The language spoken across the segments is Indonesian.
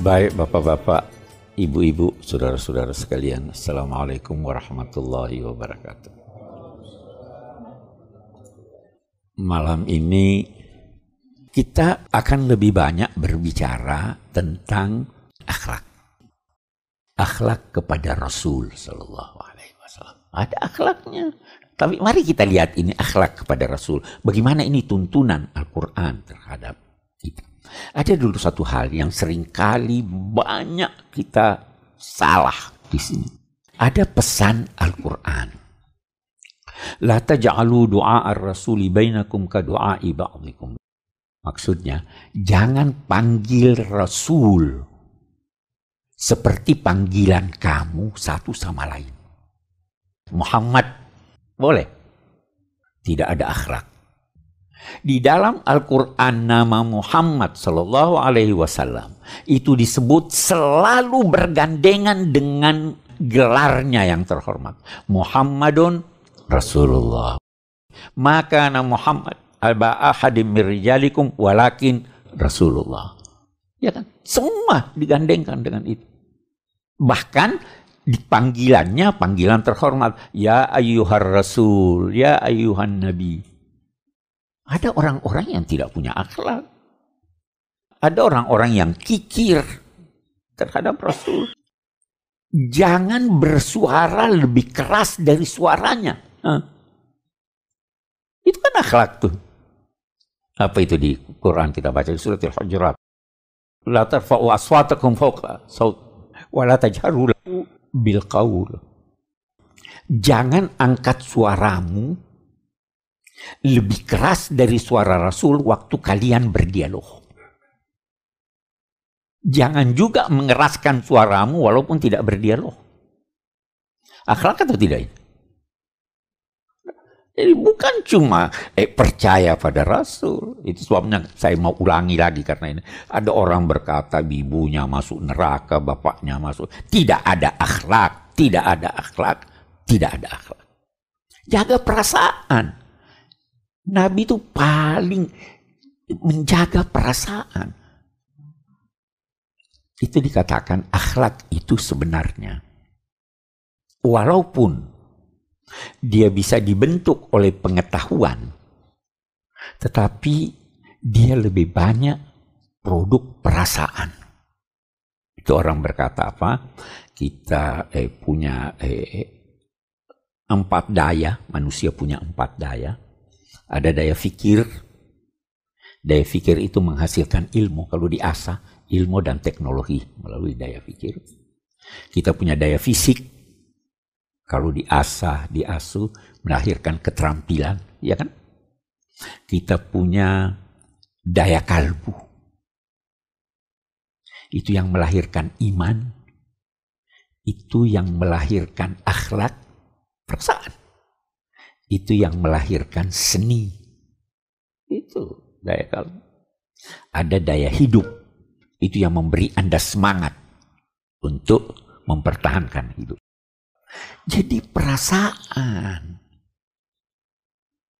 Baik Bapak-Bapak, Ibu-ibu, Saudara-saudara sekalian. Assalamualaikum warahmatullahi wabarakatuh. Malam ini kita akan lebih banyak berbicara tentang akhlak. Akhlak kepada Rasul Sallallahu Alaihi Wasallam. Ada akhlaknya. Tapi mari kita lihat ini akhlak kepada Rasul. Bagaimana ini tuntunan Al-Quran terhadap kita. Ada dulu satu hal yang sering kali banyak kita salah di sini. Ada pesan Al-Quran. La taj'alu du'a ar-rasuli bainakum ka du'a'i ba'dikum. Maksudnya, jangan panggil Rasul seperti panggilan kamu satu sama lain. Muhammad boleh. Tidak ada akhlak. Di dalam Al-Quran nama Muhammad Sallallahu Alaihi Wasallam itu disebut selalu bergandengan dengan gelarnya yang terhormat. Muhammadun Rasulullah. Maka nama Muhammad alba ahadim mirjalikum walakin Rasulullah. Ya kan? Semua digandengkan dengan itu. Bahkan di panggilannya panggilan terhormat. Ya ayyuhar rasul, ya ayyuhan nabi. Ada orang-orang yang tidak punya akhlak. Ada orang-orang yang kikir terhadap Rasul. Jangan bersuara lebih keras dari suaranya. Hah? Itu kan akhlak tuh. Apa itu di Quran kita baca di surat Al-Hujurat. La tarfa'u aswatakum fawqa saut wa la tajharu bil qaul. Jangan angkat suaramu lebih keras dari suara Rasul waktu kalian berdialog. Jangan juga mengeraskan suaramu walaupun tidak berdialog. Akhlak atau tidak? Jadi bukan cuma eh, percaya pada Rasul. Itu sebabnya saya mau ulangi lagi karena ini. Ada orang berkata ibunya masuk neraka, bapaknya masuk. Tidak ada akhlak, tidak ada akhlak, tidak ada akhlak. Jaga perasaan. Nabi itu paling menjaga perasaan. Itu dikatakan akhlak itu sebenarnya. Walaupun dia bisa dibentuk oleh pengetahuan, tetapi dia lebih banyak produk perasaan. Itu orang berkata apa? Kita eh, punya eh, empat daya, manusia punya empat daya ada daya fikir. Daya fikir itu menghasilkan ilmu. Kalau diasah, ilmu dan teknologi melalui daya fikir. Kita punya daya fisik. Kalau diasah, diasuh, melahirkan keterampilan. Ya kan? Kita punya daya kalbu. Itu yang melahirkan iman. Itu yang melahirkan akhlak, perasaan itu yang melahirkan seni. Itu daya kalbu. Ada daya hidup. Itu yang memberi Anda semangat untuk mempertahankan hidup. Jadi perasaan.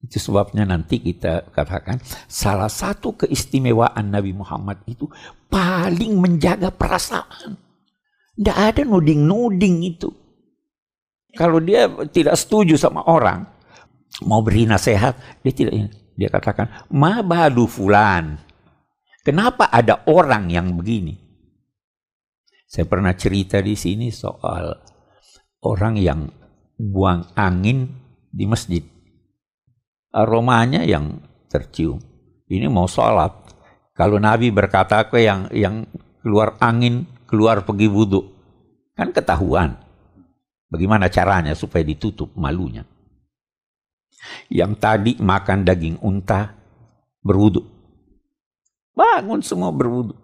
Itu sebabnya nanti kita katakan salah satu keistimewaan Nabi Muhammad itu paling menjaga perasaan. Tidak ada nuding-nuding itu. Kalau dia tidak setuju sama orang, mau beri nasihat, dia tidak dia katakan, "Ma balu fulan." Kenapa ada orang yang begini? Saya pernah cerita di sini soal orang yang buang angin di masjid. Aromanya yang tercium. Ini mau sholat. Kalau Nabi berkata ke yang yang keluar angin, keluar pergi wudhu. Kan ketahuan. Bagaimana caranya supaya ditutup malunya. Yang tadi makan daging unta berwudu. Bangun semua berwudu.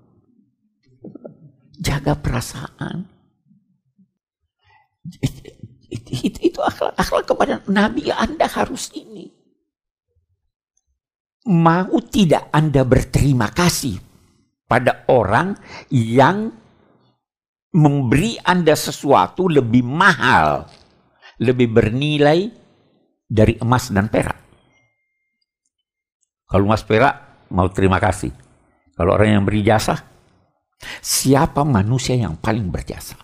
Jaga perasaan. Itu, itu, itu akhlak, akhlak kepada Nabi Anda harus ini. Mau tidak Anda berterima kasih pada orang yang memberi Anda sesuatu lebih mahal, lebih bernilai dari emas dan perak. Kalau emas perak mau terima kasih. Kalau orang yang beri jasa Siapa manusia yang paling berjasa?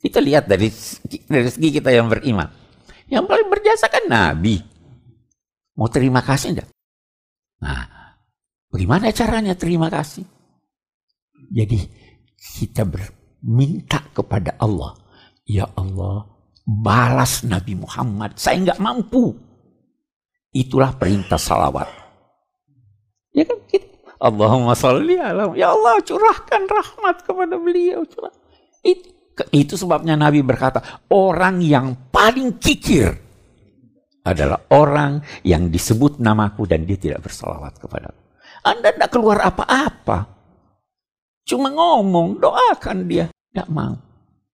Kita lihat dari dari segi kita yang beriman. Yang paling berjasa kan Nabi. Mau terima kasih enggak? Nah, bagaimana caranya terima kasih? Jadi kita berminta kepada Allah, ya Allah, balas Nabi Muhammad. Saya nggak mampu. Itulah perintah salawat. Ya kan? Kita, Allahumma salli ala ya Allah curahkan rahmat kepada beliau. Curah. Itu itu sebabnya Nabi berkata, orang yang paling kikir adalah orang yang disebut namaku dan dia tidak bersalawat kepada Anda tidak keluar apa-apa. Cuma ngomong, doakan dia. Tidak mau.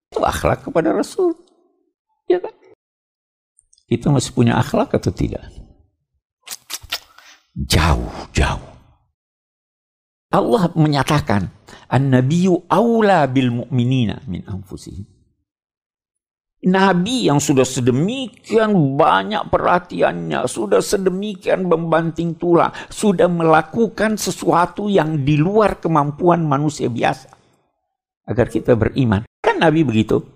Itu akhlak kepada Rasul. Ya kan? Kita masih punya akhlak atau tidak? Jauh, jauh. Allah menyatakan, An-nabiyyu aula bil mu'minina min anfusihim. Nabi yang sudah sedemikian banyak perhatiannya, sudah sedemikian membanting tulang, sudah melakukan sesuatu yang di luar kemampuan manusia biasa. Agar kita beriman. Kan Nabi begitu.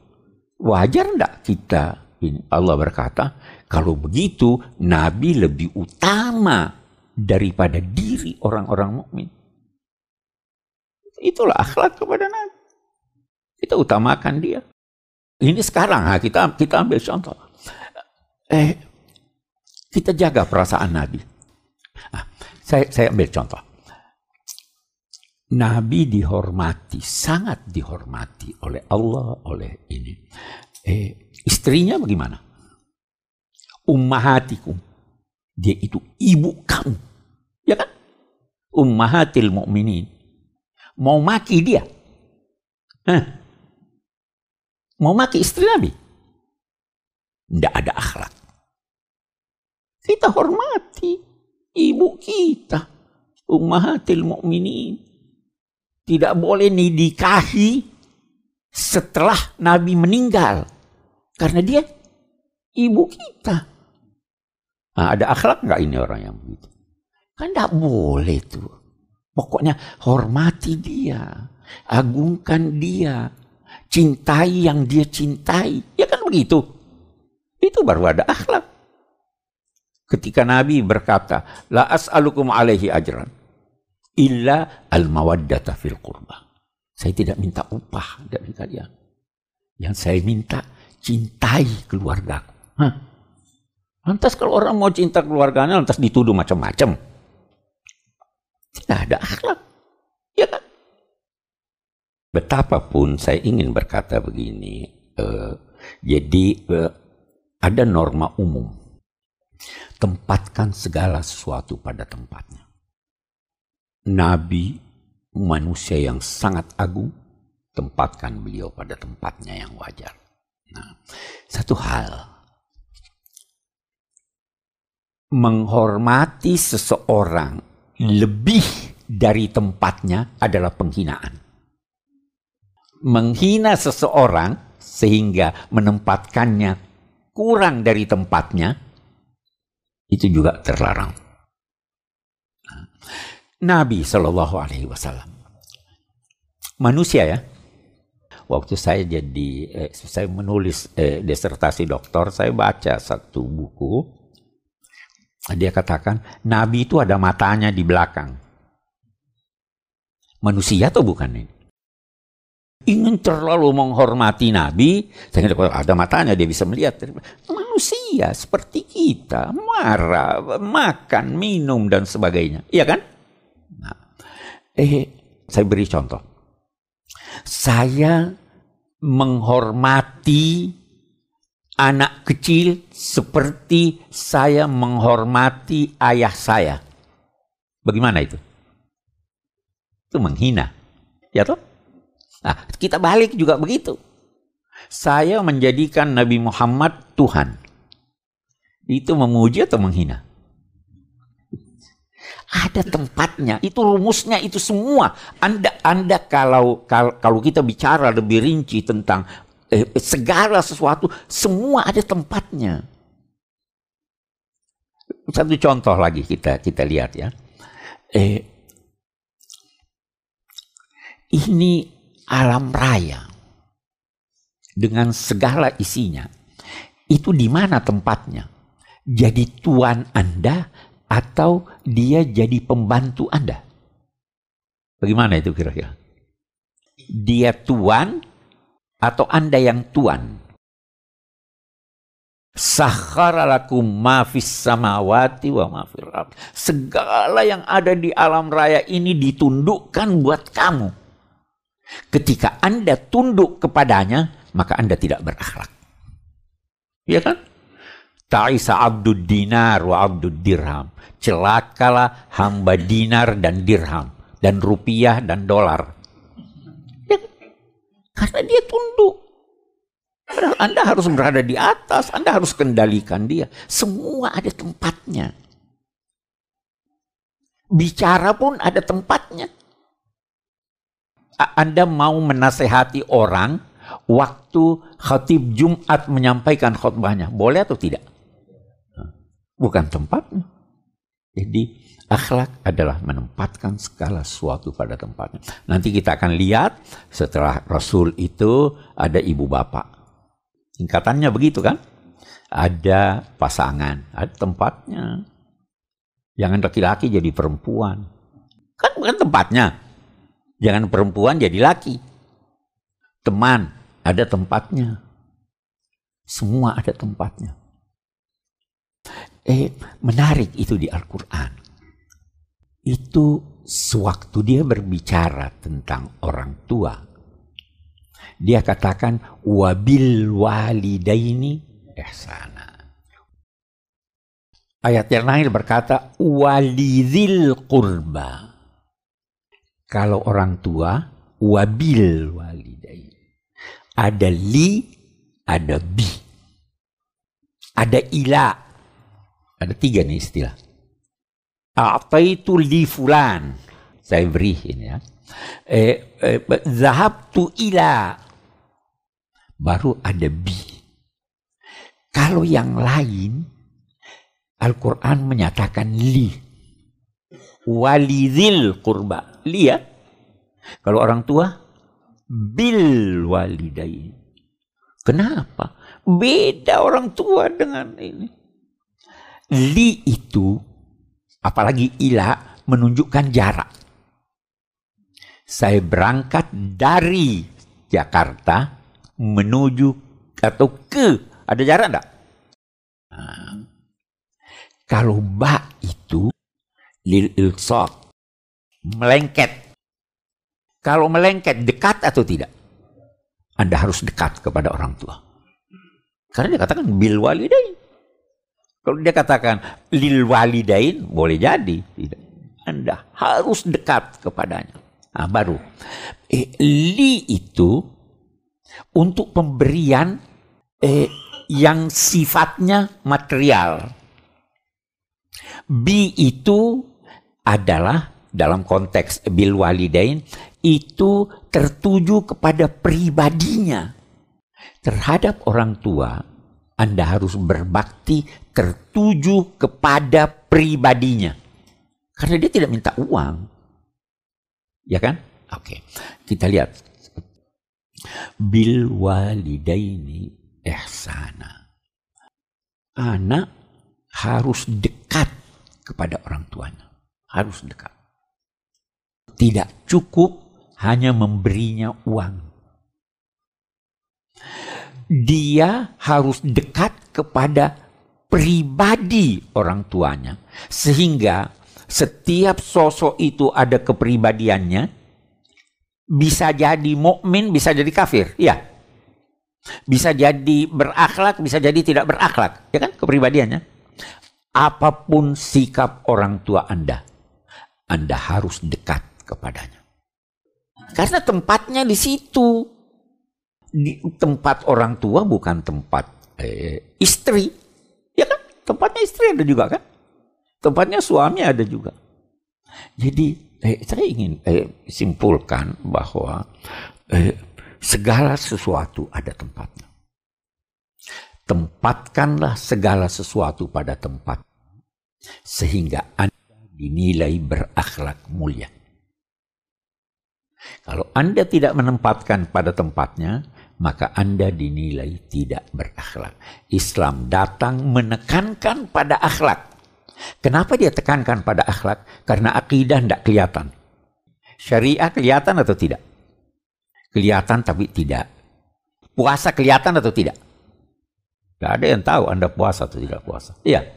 Wajar enggak kita? Allah berkata, kalau begitu Nabi lebih utama daripada diri orang-orang mukmin. Itulah akhlak kepada Nabi. Kita utamakan dia. Ini sekarang ha, kita kita ambil contoh. Eh, kita jaga perasaan Nabi. Nah, saya saya ambil contoh. Nabi dihormati, sangat dihormati oleh Allah, oleh ini. Eh, istrinya bagaimana? Ummahatikum. Dia itu ibu kamu. Ya kan? Ummahatil mu'minin mau maki dia. Hah? Mau maki istri Nabi. Tidak ada akhlak. Kita hormati ibu kita. Ummahatil mu'minin. Tidak boleh nidikahi setelah Nabi meninggal. Karena dia ibu kita. Nah, ada akhlak nggak ini orang yang begitu? Kan tidak boleh tuh. Pokoknya hormati dia, agungkan dia, cintai yang dia cintai. Ya kan begitu. Itu baru ada akhlak. Ketika Nabi berkata, La as'alukum alaihi ajran. Illa al-mawaddata fil qurba. Saya tidak minta upah dari kalian. Yang saya minta, cintai keluargaku. Hah? Lantas kalau orang mau cinta keluarganya, lantas dituduh macam-macam. Tidak ada akhlak. Ya kan? Betapapun saya ingin berkata begini, uh, jadi uh, ada norma umum. Tempatkan segala sesuatu pada tempatnya. Nabi, manusia yang sangat agung, tempatkan beliau pada tempatnya yang wajar. Nah, satu hal, menghormati seseorang lebih dari tempatnya adalah penghinaan. Menghina seseorang sehingga menempatkannya kurang dari tempatnya itu juga terlarang. Nabi Shallallahu Alaihi Wasallam manusia ya. Waktu saya jadi eh, saya menulis eh, disertasi doktor, saya baca satu buku dia katakan, Nabi itu ada matanya di belakang. Manusia atau bukan ini? Ingin terlalu menghormati Nabi, saya ada matanya dia bisa melihat. Manusia seperti kita, marah, makan, minum dan sebagainya. Iya kan? Nah, eh, saya beri contoh. Saya menghormati anak kecil seperti saya menghormati ayah saya. Bagaimana itu? Itu menghina. Ya toh? Nah, kita balik juga begitu. Saya menjadikan Nabi Muhammad Tuhan. Itu memuji atau menghina? Ada tempatnya, itu rumusnya itu semua. Anda Anda kalau kalau, kita bicara lebih rinci tentang eh, segala sesuatu semua ada tempatnya. Satu contoh lagi kita kita lihat ya. Eh, Ini alam raya dengan segala isinya. Itu di mana tempatnya? Jadi tuan Anda atau dia jadi pembantu Anda? Bagaimana itu kira-kira? Dia tuan atau Anda yang tuan? Sakhara lakum ma fis samawati wa ma Segala yang ada di alam raya ini ditundukkan buat kamu. Ketika Anda tunduk kepadanya, maka Anda tidak berakhlak. Iya kan? Ta'isa abdud dinar wa abdud dirham. Celakalah hamba dinar dan dirham. Dan rupiah dan dolar. Ya, karena dia tunduk. Anda harus berada di atas, Anda harus kendalikan dia. Semua ada tempatnya. Bicara pun ada tempatnya. Anda mau menasehati orang waktu khatib Jumat menyampaikan khutbahnya. Boleh atau tidak? Bukan tempatnya. Jadi akhlak adalah menempatkan segala sesuatu pada tempatnya. Nanti kita akan lihat setelah Rasul itu ada ibu bapak. Singkatannya begitu kan? Ada pasangan, ada tempatnya. Jangan laki-laki jadi perempuan. Kan bukan tempatnya. Jangan perempuan jadi laki. Teman, ada tempatnya. Semua ada tempatnya. Eh, menarik itu di Al-Quran. Itu sewaktu dia berbicara tentang orang tua, dia katakan wabil walidaini ihsana. Ayat yang lain berkata walidil kurba. Kalau orang tua wabil walidaini. Ada li, ada bi. Ada ila. Ada tiga nih istilah. A'taitu li fulan. Saya beri ini ya. Eh, eh, tu ila baru ada bi. Kalau yang lain, Al-Quran menyatakan li. Walidil kurba. Li ya. Kalau orang tua, bil walidai. Kenapa? Beda orang tua dengan ini. Li itu, apalagi ila, menunjukkan jarak. Saya berangkat dari Jakarta menuju atau ke ada jarak enggak? Nah, kalau ba itu lil ilsaq melengket. Kalau melengket dekat atau tidak? Anda harus dekat kepada orang tua. Karena dia katakan bil walidain. Kalau dia katakan lil walidain boleh jadi tidak. Anda harus dekat kepadanya. Nah, baru eh, li itu untuk pemberian eh, yang sifatnya material. B itu adalah dalam konteks bil walidain itu tertuju kepada pribadinya. Terhadap orang tua, Anda harus berbakti tertuju kepada pribadinya. Karena dia tidak minta uang. Ya kan? Oke. Kita lihat bil walidaini ihsana. Anak harus dekat kepada orang tuanya. Harus dekat. Tidak cukup hanya memberinya uang. Dia harus dekat kepada pribadi orang tuanya. Sehingga setiap sosok itu ada kepribadiannya bisa jadi mukmin, bisa jadi kafir. Iya. Bisa jadi berakhlak, bisa jadi tidak berakhlak. Ya kan kepribadiannya. Apa pun sikap orang tua Anda, Anda harus dekat kepadanya. Karena tempatnya di situ. Di tempat orang tua bukan tempat eh, istri. Ya kan? Tempatnya istri ada juga kan? Tempatnya suami ada juga. Jadi eh, saya ingin eh, simpulkan bahwa eh, segala sesuatu ada tempatnya. Tempatkanlah segala sesuatu pada tempat sehingga Anda dinilai berakhlak mulia. Kalau Anda tidak menempatkan pada tempatnya, maka Anda dinilai tidak berakhlak. Islam datang menekankan pada akhlak. Kenapa dia tekankan pada akhlak? Karena akidah tidak kelihatan. Syariah kelihatan atau tidak? Kelihatan tapi tidak. Puasa kelihatan atau tidak? Tidak ada yang tahu Anda puasa atau tidak puasa. Iya.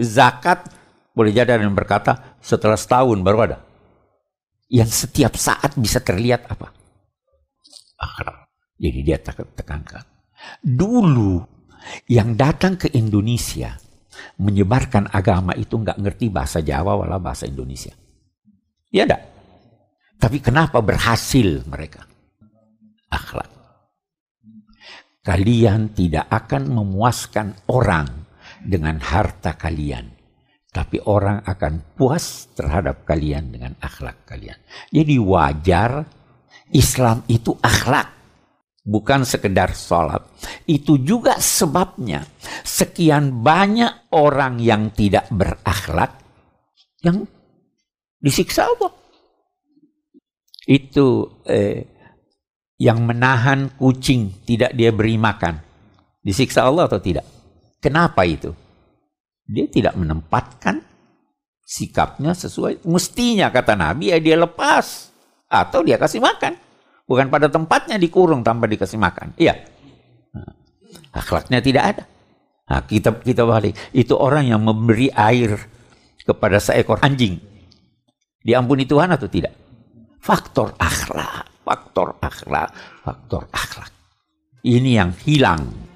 Zakat boleh jadi ada yang berkata setelah setahun baru ada. Yang setiap saat bisa terlihat apa? Akhlak. Jadi dia tekankan. Dulu yang datang ke Indonesia menyebarkan agama itu nggak ngerti bahasa Jawa wala bahasa Indonesia. Ya enggak? Tapi kenapa berhasil mereka? Akhlak. Kalian tidak akan memuaskan orang dengan harta kalian. Tapi orang akan puas terhadap kalian dengan akhlak kalian. Jadi wajar Islam itu akhlak. Bukan sekedar sholat. Itu juga sebabnya sekian banyak orang yang tidak berakhlak yang disiksa Allah. Itu eh, yang menahan kucing tidak dia beri makan. Disiksa Allah atau tidak? Kenapa itu? Dia tidak menempatkan sikapnya sesuai. Mestinya kata Nabi ya dia lepas. Atau dia kasih makan. Bukan pada tempatnya dikurung tanpa dikasih makan. Iya. Nah, akhlaknya tidak ada. Nah, kita kita balik. Itu orang yang memberi air kepada seekor anjing. Diampuni Tuhan atau tidak? Faktor akhlak, faktor akhlak, faktor akhlak. Ini yang hilang